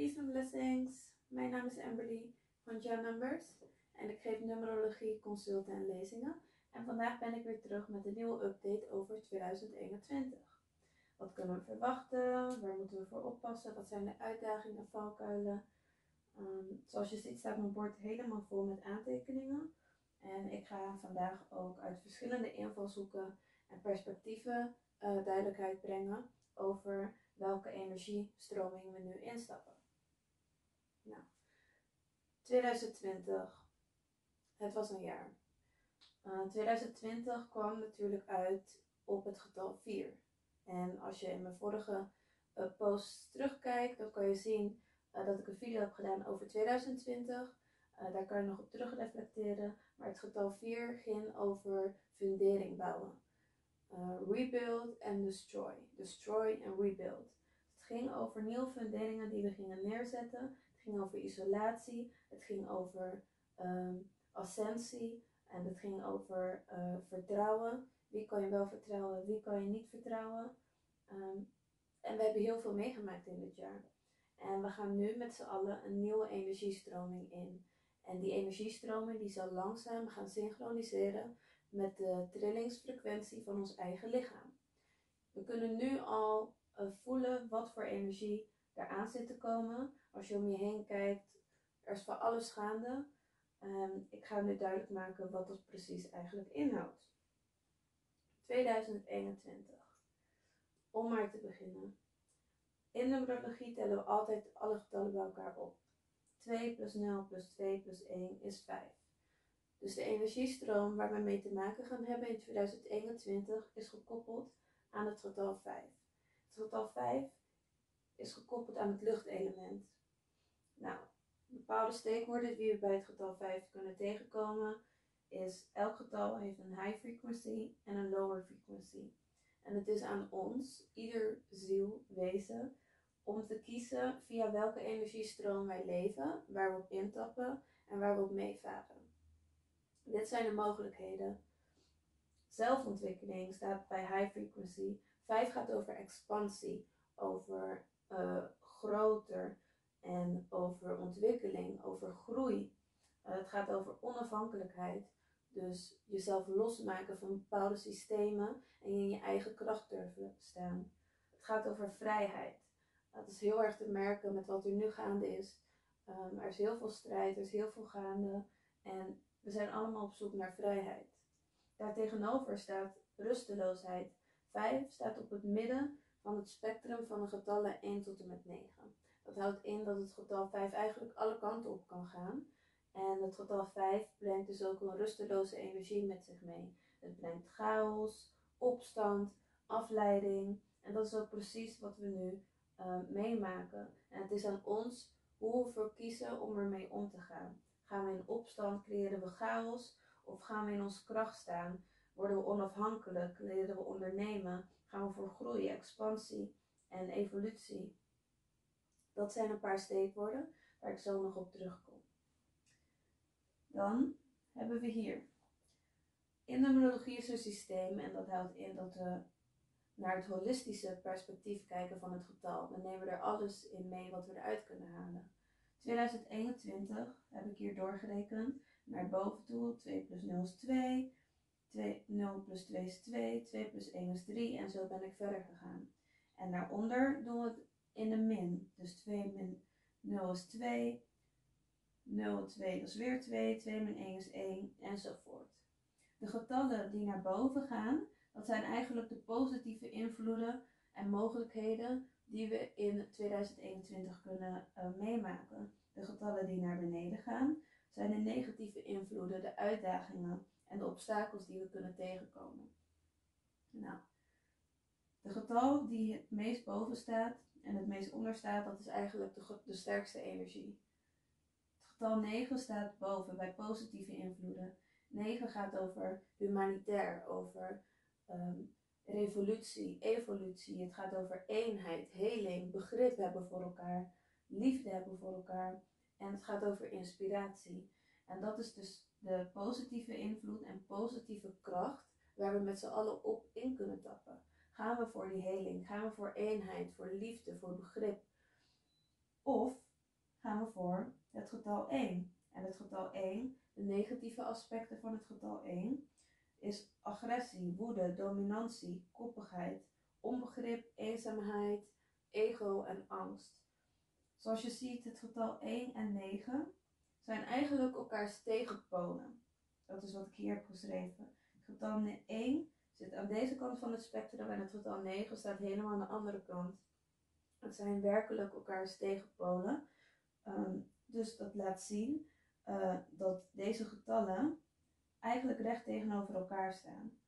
Peace and blessings. Mijn naam is Amberly van Jan Numbers en ik geef numerologie, consulten en lezingen. En vandaag ben ik weer terug met een nieuwe update over 2021. Wat kunnen we verwachten? Waar moeten we voor oppassen? Wat zijn de uitdagingen, valkuilen? Um, zoals je ziet staat mijn bord helemaal vol met aantekeningen. En ik ga vandaag ook uit verschillende invalshoeken en perspectieven uh, duidelijkheid brengen over welke energiestroming we nu instappen. Nou, 2020, het was een jaar. Uh, eh, 2020 kwam natuurlijk uit op het getal 4. En als je in mijn vorige uh, post terugkijkt, dan kan je zien uh, dat ik een video heb gedaan over 2020. daar kan je nog op terug reflecteren. Maar het getal 4 ging over fundering bouwen. rebuild en destroy. Destroy en rebuild ging over nieuwe funderingen die we gingen neerzetten. Het ging over isolatie. Het ging over um, ascensie. En het ging over uh, vertrouwen. Wie kan je wel vertrouwen, wie kan je niet vertrouwen. Um, en we hebben heel veel meegemaakt in dit jaar. En we gaan nu met z'n allen een nieuwe energiestroming in. En die energiestroming die zal langzaam gaan synchroniseren met de trillingsfrequentie van ons eigen lichaam. We kunnen nu al uh, voelen wat voor energie eraan zit te komen. Als je om je heen kijkt, er is van alles gaande. Um, ik ga nu duidelijk maken wat dat precies eigenlijk inhoudt. 2021. Om maar te beginnen. In numerologie tellen we altijd alle getallen bij elkaar op. 2 plus 0 plus 2 plus 1 is 5. Dus de energiestroom waar we mee te maken gaan hebben in 2021 is gekoppeld aan het getal 5. Het getal 5 is gekoppeld aan het luchtelement. Nou, bepaalde steekwoorden die we bij het getal 5 kunnen tegenkomen is elk getal heeft een high frequency en een lower frequency. En het is aan ons, ieder ziel, wezen, om te kiezen via welke energiestroom wij leven, waar we op intappen en waar we op meevaren. Dit zijn de mogelijkheden. Zelfontwikkeling staat bij high frequency Vijf gaat over expansie, over uh, groter en over ontwikkeling, over groei. Uh, het gaat over onafhankelijkheid. Dus jezelf losmaken van bepaalde systemen en in je eigen kracht durven staan. Het gaat over vrijheid. Dat is heel erg te merken met wat er nu gaande is. Um, er is heel veel strijd, er is heel veel gaande. En we zijn allemaal op zoek naar vrijheid. Daartegenover staat rusteloosheid, 5 staat op het midden van het spectrum van de getallen 1 tot en met 9. Dat houdt in dat het getal 5 eigenlijk alle kanten op kan gaan. En het getal 5 brengt dus ook een rusteloze energie met zich mee. Het brengt chaos, opstand, afleiding. En dat is ook precies wat we nu uh, meemaken. En het is aan ons hoe we voor kiezen om ermee om te gaan. Gaan we in opstand, creëren we chaos of gaan we in onze kracht staan? Worden we onafhankelijk? Leren we ondernemen? Gaan voor groei, expansie en evolutie? Dat zijn een paar steekwoorden waar ik zo nog op terugkom. Dan hebben we hier. In de numerologie is een systeem en dat houdt in dat we naar het holistische perspectief kijken van het getal. We nemen er alles in mee wat we eruit kunnen halen. 2021 heb ik hier doorgerekend naar boven toe. 2 plus 0 is 2. 2, 0 plus 2 is 2, 2 plus 1 is 3 en zo ben ik verder gegaan. En daaronder doen we het in de min. Dus 2 min 0 is 2, 0, 2 is weer 2, 2 min 1 is 1 enzovoort. De getallen die naar boven gaan, dat zijn eigenlijk de positieve invloeden en mogelijkheden die we in 2021 kunnen uh, meemaken. De getallen die naar beneden gaan, zijn de negatieve invloeden, de uitdagingen en de obstakels die we kunnen tegenkomen. Nou, de getal die het meest boven staat en het meest onder staat, dat is eigenlijk de, de sterkste energie. Het getal 9 staat boven bij positieve invloeden. 9 gaat over humanitair, over um, revolutie, evolutie. Het gaat over eenheid, heling, begrip hebben voor elkaar, liefde hebben voor elkaar. En het gaat over inspiratie. En dat is dus de positieve invloed en positieve kracht waar we met z'n allen op in kunnen tappen. Gaan we voor die heling? Gaan we voor eenheid, voor liefde, voor begrip? Of gaan we voor het getal 1. En het getal 1, de negatieve aspecten van het getal 1, is agressie, woede, dominantie, koppigheid, onbegrip, eenzaamheid, ego en angst. Zoals je ziet, het getal 1 en 9 zijn eigenlijk elkaars tegenpolen. Dat is wat ik hier heb geschreven. Getal 1 zit aan deze kant van het spectrum en het getal 9 staat helemaal aan de andere kant. Het zijn werkelijk elkaars tegenpolen. Ehm, dus dat laat zien uh, dat deze getallen eigenlijk recht tegenover elkaar staan.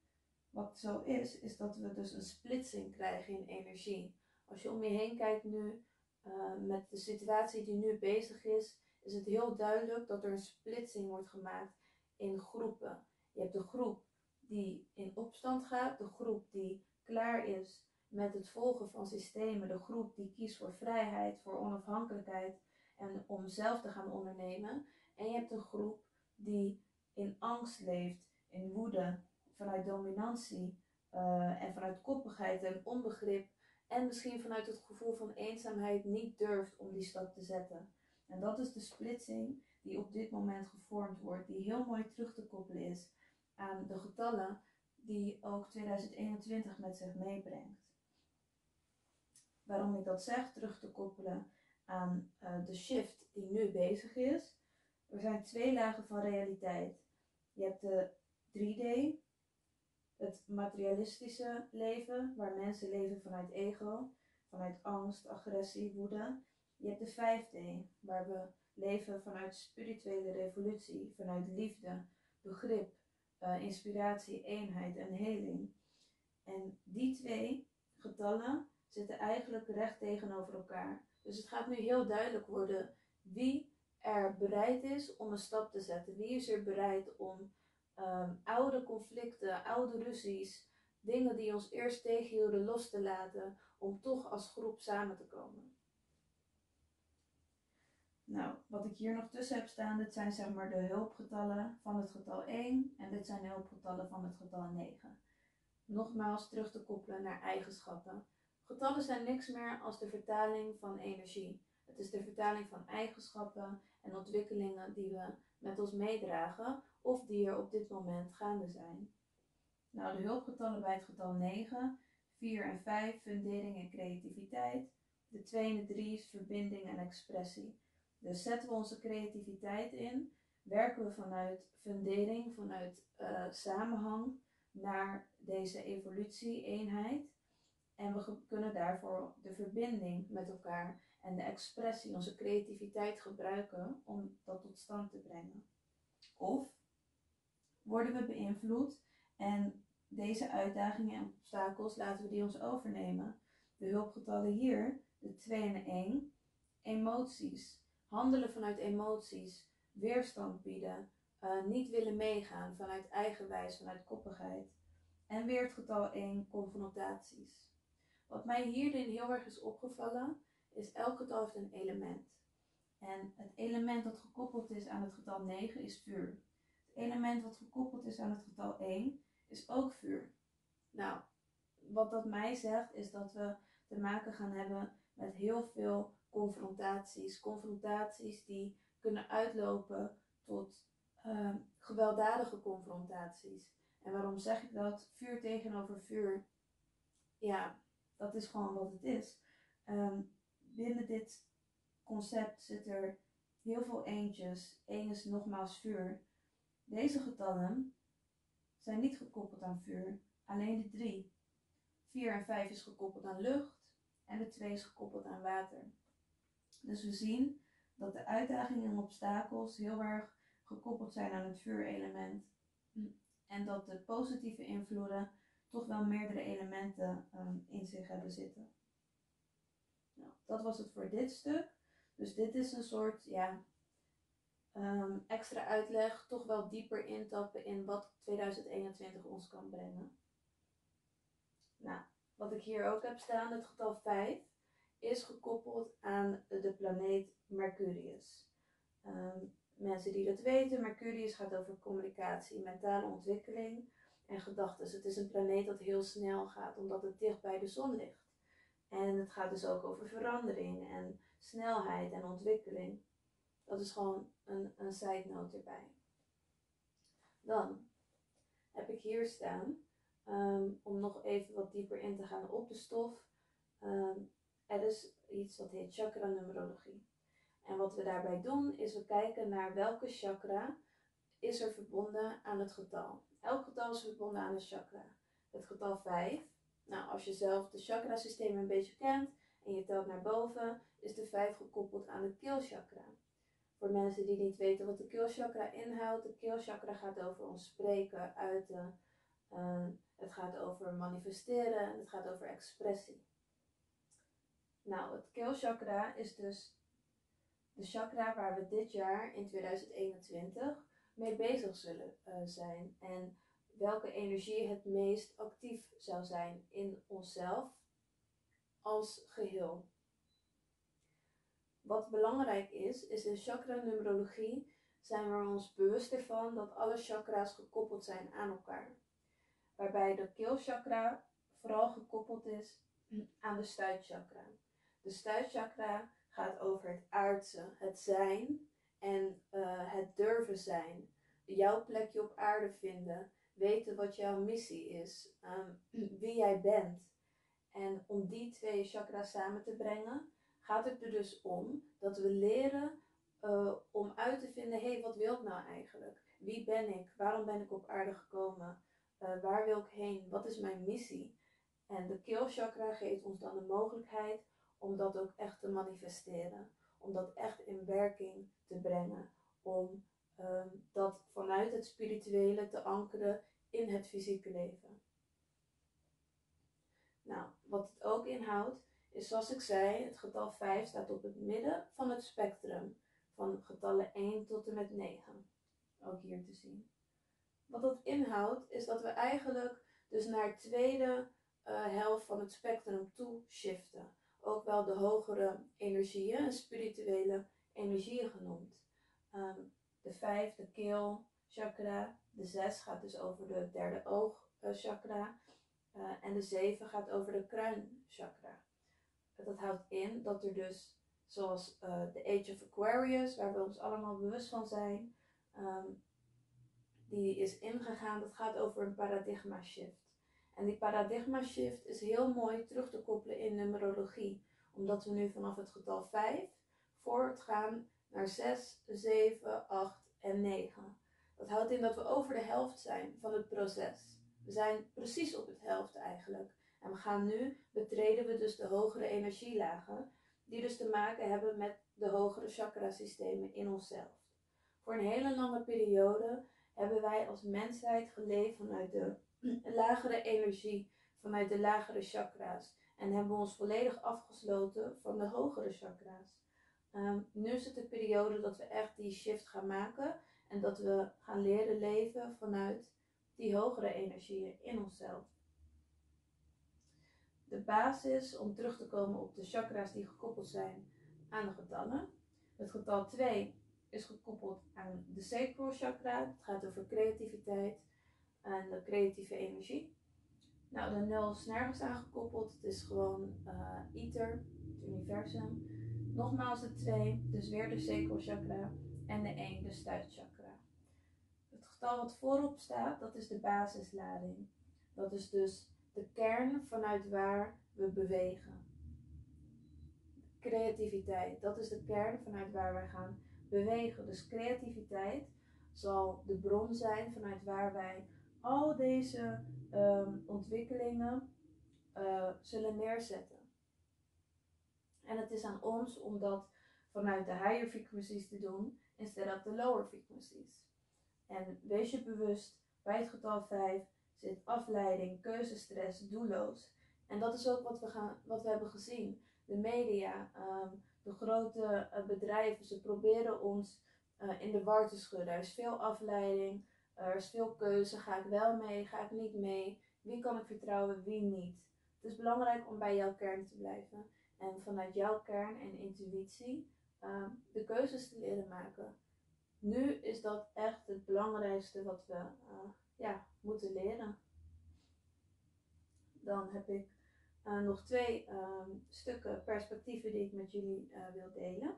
Wat zo is, is dat we dus een splitsing krijgen in energie. Als je om je heen kijkt nu, uh, met de situatie die nu bezig is, is het heel duidelijk dat er een splitsing wordt gemaakt in groepen. Je hebt de groep die in opstand gaat, de groep die klaar is met het volgen van systemen, de groep die kiest voor vrijheid, voor onafhankelijkheid en om zelf te gaan ondernemen. En je hebt een groep die in angst leeft, in woede, vanuit dominantie uh, en vanuit koppigheid en onbegrip en misschien vanuit het gevoel van eenzaamheid niet durft om die stap te zetten. En dat is de splitsing die op dit moment gevormd wordt, die heel mooi terug te koppelen is aan de getallen die ook 2021 met zich meebrengt. Waarom ik dat zeg, terug te koppelen aan uh, de shift die nu bezig is. Er zijn twee lagen van realiteit. Je hebt de 3D, het materialistische leven, waar mensen leven vanuit ego, vanuit angst, agressie, woede. Je hebt de 5D, waar we leven vanuit spirituele revolutie, vanuit liefde, begrip, uh, inspiratie, eenheid en heling. En die twee getallen zitten eigenlijk recht tegenover elkaar. Dus het gaat nu heel duidelijk worden wie er bereid is om een stap te zetten. Wie is er bereid om um, oude conflicten, oude ruzies, dingen die ons eerst tegenhielden los te laten, om toch als groep samen te komen. Nou, wat ik hier nog tussen heb staan, dit zijn zeg maar de hulpgetallen van het getal 1 en dit zijn de hulpgetallen van het getal 9. Nogmaals terug te koppelen naar eigenschappen. Getallen zijn niks meer als de vertaling van energie. Het is de vertaling van eigenschappen en ontwikkelingen die we met ons meedragen of die er op dit moment gaande zijn. Nou, de hulpgetallen bij het getal 9, 4 en 5, fundering en creativiteit. De 2 en de 3 is verbinding en expressie. Dus zetten we onze creativiteit in, werken we vanuit fundering, vanuit uh, samenhang naar deze evolutie, eenheid. En we kunnen daarvoor de verbinding met elkaar en de expressie, onze creativiteit gebruiken om dat tot stand te brengen. Of worden we beïnvloed en deze uitdagingen en obstakels laten we die ons overnemen. De hulpgetallen hier, de 2 en de 1, emoties, handelen vanuit emoties, weerstand bieden, uh, niet willen meegaan vanuit eigenwijs, vanuit koppigheid. En weer het getal 1, confrontaties. Wat mij hierin heel erg is opgevallen, is elk getal heeft een element. En het element dat gekoppeld is aan het getal 9 is vuur. Het element wat gekoppeld is aan het getal 1 is ook vuur. Nou, wat dat mij zegt is dat we te maken gaan hebben met heel veel confrontaties. Confrontaties die kunnen uitlopen tot uh, gewelddadige confrontaties. En waarom zeg ik dat? Vuur tegenover vuur. Ja, dat is gewoon wat het is. Um, binnen dit concept zit er heel veel eentjes. Eén is nogmaals vuur. Deze getallen zijn niet gekoppeld aan vuur, alleen de drie. 4 en 5 is gekoppeld aan lucht en de 2 is gekoppeld aan water. Dus we zien dat de uitdagingen en obstakels heel erg gekoppeld zijn aan het vuurelement. En dat de positieve invloeden toch wel meerdere elementen um, in zich hebben zitten. Nou, dat was het voor dit stuk. Dus dit is een soort ja, um, extra uitleg, toch wel dieper intappen in wat 2021 ons kan brengen. Nou, wat ik hier ook heb staan, het getal 5, is gekoppeld aan de planeet Mercurius. Um, mensen die dat weten, Mercurius gaat over communicatie, mentale ontwikkeling en gedachten. Het is een planeet dat heel snel gaat, omdat het dicht bij de zon ligt. En het gaat dus ook over verandering en snelheid en ontwikkeling. Dat is gewoon een, een side note erbij. Dan heb ik hier staan, ehm, dieper in te gaan op de stof. Um, er is iets wat heet chakra numerologie. En wat we daarbij doen, is we kijken naar welke chakra is er verbonden aan het getal. Elk getal is verbonden aan een chakra. Het getal 5, nou als je zelf de chakrasysteem een beetje kent en je telt naar boven, is de 5 gekoppeld aan de keelchakra. Voor mensen die niet weten wat de keelchakra inhoudt, de keelchakra gaat over ons spreken, uiten. Uh, het gaat over manifesteren en het gaat over expressie. Nou, het keelchakra is dus de chakra waar we dit jaar in 2021 mee bezig zullen uh, zijn. En welke energie het meest actief zou zijn in onszelf als geheel. Wat belangrijk is, is in chakra-numerologie zijn we ons bewust ervan dat alle chakra's gekoppeld zijn aan elkaar. Waarbij de keelchakra vooral gekoppeld is aan de stuitchakra. De stuitchakra gaat over het aardse, het zijn en uh, het durven zijn. Jouw plekje op aarde vinden, weten wat jouw missie is, um, wie jij bent. En om die twee chakras samen te brengen, gaat het er dus om dat we leren uh, om uit te vinden, hé, hey, wat wil ik nou eigenlijk? Wie ben ik? Waarom ben ik op aarde gekomen? Uh, waar wil ik heen? Wat is mijn missie? En de keelchakra geeft ons dan de mogelijkheid om dat ook echt te manifesteren. Om dat echt in werking te brengen. Om um, dat vanuit het spirituele te ankeren in het fysieke leven. Nou, wat het ook inhoudt, is zoals ik zei, het getal 5 staat op het midden van het spectrum van getallen 1 tot en met 9. Ook hier te zien. Wat dat inhoudt, is dat we eigenlijk dus naar het tweede uh, helft van het spectrum toe shiften. Ook wel de hogere energieën en spirituele energieën genoemd. Um, de 5, de keel chakra. De 6 gaat dus over de derde oog uh, chakra. Uh, en de 7 gaat over de kruin chakra dat houdt in dat er dus, zoals de Age of Aquarius, waar we ons allemaal bewust van zijn, um, die is ingegaan. Dat gaat over een paradigma shift. En die paradigma shift is heel mooi terug te koppelen in numerologie, omdat we nu vanaf het getal 5 voortgaan naar 6, 7, 8 en 9. Dat houdt in dat we over de helft zijn van het proces. We zijn precies op het helft eigenlijk. En we gaan nu, betreden we dus de hogere energielagen, die dus te maken hebben met de hogere chakrasystemen in onszelf. Voor een hele lange periode hebben wij als mensheid geleefd vanuit de lagere energie, vanuit de lagere chakra's. En hebben we ons volledig afgesloten van de hogere chakra's. Um, nu is het de periode dat we echt die shift gaan maken en dat we gaan leren leven vanuit die hogere energieën in onszelf de basis om terug te komen op de chakra's die gekoppeld zijn aan de getallen. Het getal 2 is gekoppeld aan de sacral chakra. Het gaat over creativiteit en de creatieve energie. Nou, de 0 is nergens aangekoppeld. Het is gewoon uh, ether, het universum. Nogmaals de 2, dus weer de sacral chakra. En de 1, de stuitchakra. Het getal wat voorop staat, dat is de basislading. Dat is dus de kern vanuit waar we bewegen. Creativiteit, dat is de kern vanuit waar we gaan bewegen. Dus creativiteit zal de bron zijn vanuit waar wij al deze um, ontwikkelingen uh, zullen neerzetten. En het is aan ons om dat vanuit de higher frequencies te doen, instead of de lower frequencies. En wees je bewust bij het getal 5 zit afleiding, keuzestress, doelloos. En dat is ook wat we, gaan, wat we hebben gezien. De media, um, de grote uh, bedrijven, ze proberen ons uh, in de war te schudden. Er is veel afleiding, er is veel keuze. Ga ik wel mee, ga ik niet mee? Wie kan ik vertrouwen, wie niet? Het is belangrijk om bij jouw kern te blijven. En vanuit jouw kern en intuïtie um, de keuzes te leren maken. Nu is dat echt het belangrijkste wat we uh, ja, moeten leren. Dan heb ik uh, nog twee ehm, stukken perspectieven die ik met jullie uh, wil delen.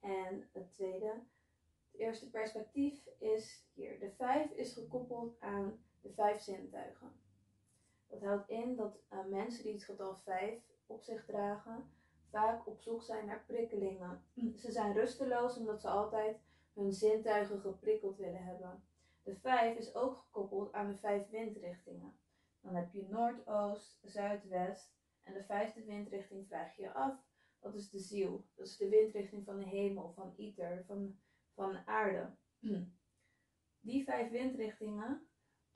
En het tweede, het eerste perspectief is hier. De vijf is gekoppeld aan de vijf zintuigen. Dat houdt in dat uh, mensen die het getal vijf op zich dragen, vaak op zoek zijn naar prikkelingen. Ze zijn rusteloos omdat ze altijd hun zintuigen geprikkeld willen hebben. De vijf is ook gekoppeld aan de vijf windrichtingen. Dan heb je noordoost, zuidwest en de vijfde windrichting vraag je af. Wat is de ziel? Dat is de windrichting van de hemel, van Iter, van, van aarde. Die vijf windrichtingen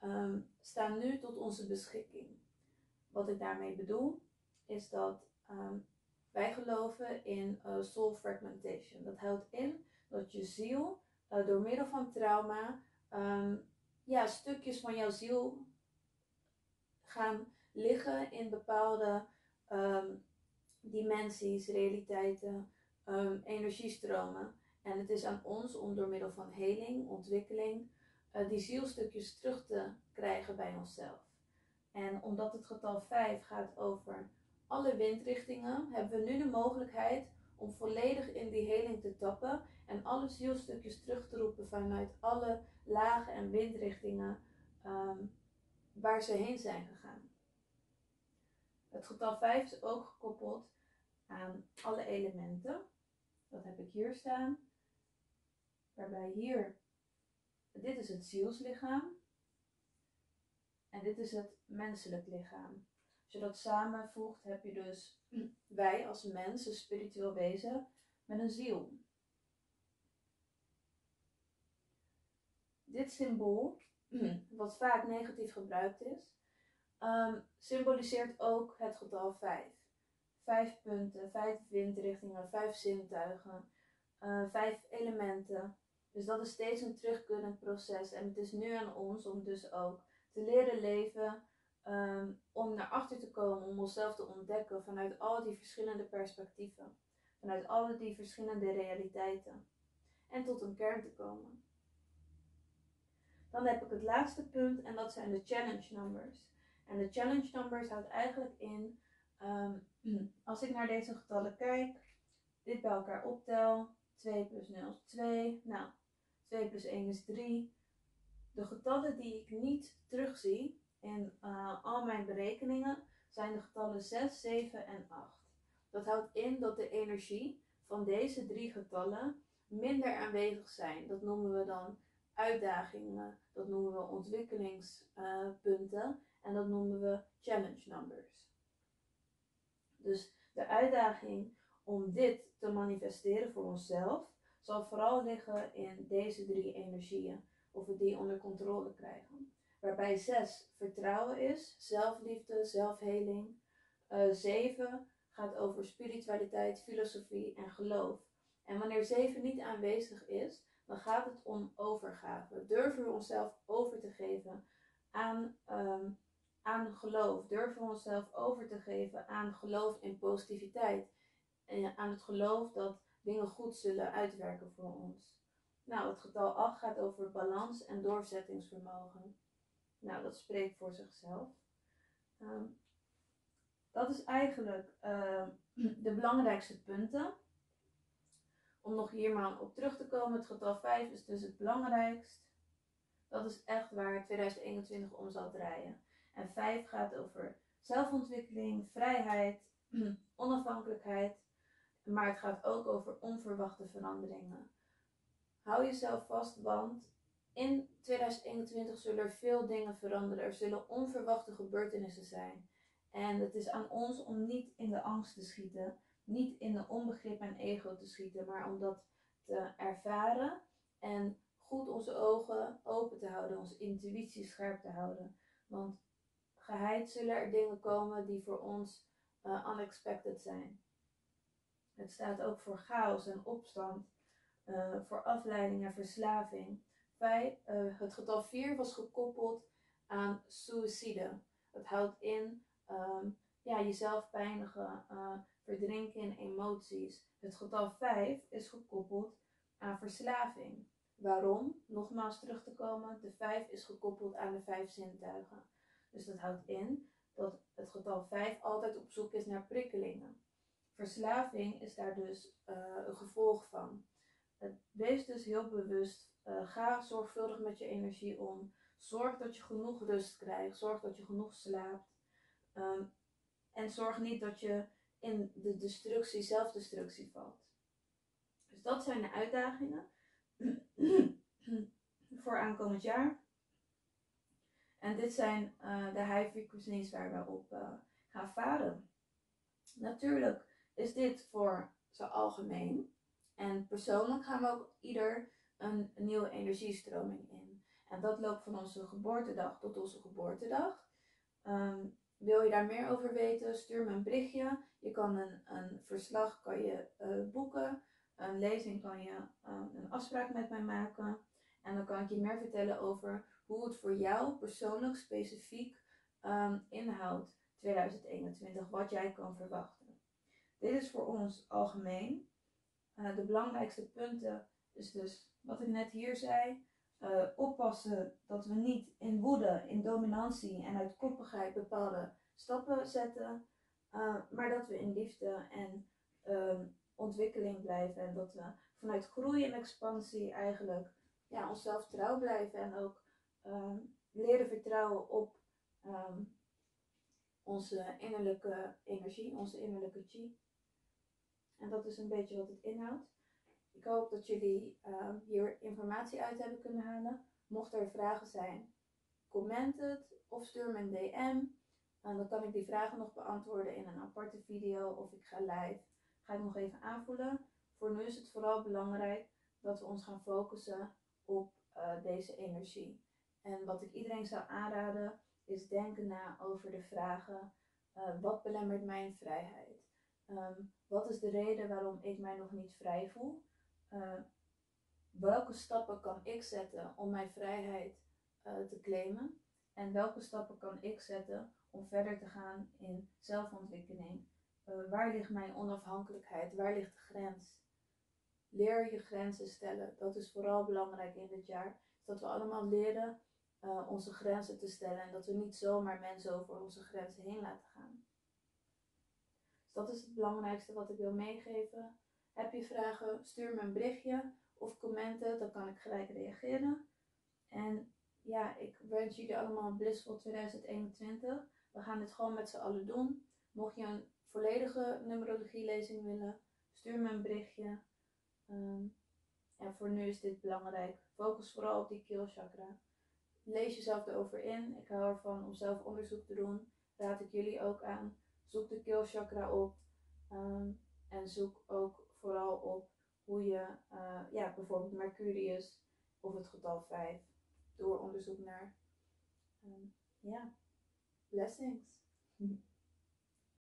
um, staan nu tot onze beschikking. Wat ik daarmee bedoel, is dat um, wij geloven in uh, soul fragmentation. Dat houdt in dat je ziel uh, door middel van trauma um, ja, stukjes van jouw ziel gaan liggen in bepaalde um, dimensies, realiteiten, um, energiestromen. En het is aan ons om door middel van heling, ontwikkeling, uh, die zielstukjes terug te krijgen bij onszelf. En omdat het getal 5 gaat over alle windrichtingen, hebben we nu de mogelijkheid om volledig in die heling te tappen en alle zielstukjes terug te roepen vanuit alle lagen en windrichtingen um, waar ze heen zijn gegaan. Het getal 5 is ook gekoppeld aan alle elementen. Dat heb ik hier staan. Waarbij hier, dit is het zielslichaam. En dit is het menselijk lichaam. Als je dat samenvoegt, heb je dus wij als mens, een spiritueel wezen, met een ziel. Dit symbool, wat vaak negatief gebruikt is, um, symboliseert ook het getal 5. Vijf punten, vijf windrichtingen, vijf zintuigen, uh, vijf elementen. Dus dat is steeds een terugkerend proces. En het is nu aan ons om dus ook te leren leven, um, om naar achter te komen, om onszelf te ontdekken vanuit al die verschillende perspectieven, vanuit alle die verschillende realiteiten. En tot een kern te komen. Dan heb ik het laatste punt en dat zijn de challenge numbers. En de challenge numbers houdt eigenlijk in, um, als ik naar deze getallen kijk, dit bij elkaar optel, 2 plus 0 is 2, nou, 2 plus 1 is 3. De getallen die ik niet terugzie in uh, al mijn berekeningen zijn de getallen 6, 7 en 8. Dat houdt in dat de energie van deze drie getallen minder aanwezig zijn. Dat noemen we dan uitdagingen, dat noemen we ontwikkelingspunten en dat noemen we challenge numbers. Dus de uitdaging om dit te manifesteren voor onszelf zal vooral liggen in deze drie energieën, of we die onder controle krijgen. Waarbij zes vertrouwen is, zelfliefde, zelfheling. Uh, zeven gaat over spiritualiteit, filosofie en geloof. En wanneer zeven niet aanwezig is, dan gaat het om overgave. Durven we onszelf over te geven aan, um, aan geloof? Durven we onszelf over te geven aan geloof in positiviteit? En aan het geloof dat dingen goed zullen uitwerken voor ons. Nou, het getal 8 gaat over balans en doorzettingsvermogen. Nou, dat spreekt voor zichzelf. Um, dat is eigenlijk uh, de belangrijkste punten. Om nog hier maar op terug te komen, het getal 5 is dus het belangrijkst. Dat is echt waar 2021 om zal draaien. En 5 gaat over zelfontwikkeling, vrijheid, onafhankelijkheid. Maar het gaat ook over onverwachte veranderingen. Hou jezelf vast, want in 2021 zullen er veel dingen veranderen. Er zullen onverwachte gebeurtenissen zijn. En het is aan ons om niet in de angst te schieten, niet in de onbegrip en ego te schieten, maar om dat te ervaren en goed onze ogen open te houden, onze intuïtie scherp te houden. Want geheid zullen er dingen komen die voor ons uh, unexpected zijn. Het staat ook voor chaos en opstand, uh, voor afleiding en verslaving. Uh, het getal 4 was gekoppeld aan suïcide. Het houdt in um, ja, jezelf pijnigen, verdrinken in emoties. Het getal 5 is gekoppeld aan verslaving. Waarom? Nogmaals terug te komen, de 5 is gekoppeld aan de vijf zintuigen. Dus dat houdt in dat het getal 5 altijd op zoek is naar prikkelingen. Verslaving is daar dus uh, een gevolg van. wees dus heel bewust. Uh, ga zorgvuldig met je energie om. Zorg dat je genoeg rust krijgt. Zorg dat je genoeg slaapt. Um, en zorg niet dat je in de destructie, zelfdestructie valt. Dus dat zijn de uitdagingen voor aankomend jaar. En dit zijn uh, de high frequencies waar we op uh, gaan varen. Natuurlijk is dit voor zo algemeen. En persoonlijk gaan we ook ieder een, nieuwe energiestroming in. En dat loopt van onze geboortedag tot onze geboortedag. Um, wil je daar meer over weten? Stuur me een berichtje. Je kan een, een verslag kan je, uh, boeken. Een lezing kan je uh, een afspraak met mij maken. En dan kan ik je meer vertellen over hoe het voor jou persoonlijk specifiek um, inhoudt 2021. Wat jij kan verwachten. Dit is voor ons algemeen. Uh, de belangrijkste punten is dus wat ik net hier zei. Uh, oppassen dat we niet in woede, in dominantie en uit koppigheid bepaalde stappen zetten. Uh, maar dat we in liefde en uh, ontwikkeling blijven. En dat we vanuit groei en expansie eigenlijk ja, onszelf trouw blijven. En ook ehm, leren vertrouwen op ehm, onze innerlijke energie, onze innerlijke chi. En dat is een beetje wat het inhoudt. Ik hoop dat jullie uh, hier informatie uit hebben kunnen halen. Mocht er vragen zijn, comment het of stuur me een DM. En dan kan ik die vragen nog beantwoorden in een aparte video of ik ga live. Ga ik nog even aanvoelen. Voor nu is het vooral belangrijk dat we ons gaan focussen op uh, deze energie. En wat ik iedereen zou aanraden is denken na over de vragen: uh, wat belemmert mijn vrijheid? Um, wat is de reden waarom ik mij nog niet vrij voel? Uh, welke stappen kan ik zetten om mijn vrijheid uh, te claimen? En welke stappen kan ik zetten om verder te gaan in zelfontwikkeling? Uh, waar ligt mijn onafhankelijkheid? Waar ligt de grens? Leer je grenzen stellen. Dat is vooral belangrijk in dit jaar. Dat we allemaal leren onze grenzen te stellen en dat we niet zomaar mensen over onze grenzen heen laten gaan. Dus dat is het belangrijkste wat ik wil meegeven. Heb je vragen, stuur me een berichtje of commenten, dan kan ik gelijk reageren. En ja, ik wens jullie allemaal een blissful 2021. We gaan dit gewoon met z'n allen doen. Mocht je een volledige numerologielezing willen, stuur me een berichtje. Um, en voor nu is dit belangrijk. Focus vooral op die keelchakra. Lees jezelf erover in. Ik hou ervan om zelf onderzoek te doen. Raad ik jullie ook aan. Zoek de keelchakra op. Um, en zoek ook vooral op hoe je uh, ja, bijvoorbeeld Mercurius of het getal 5 door onderzoek naar um, ja, blessings.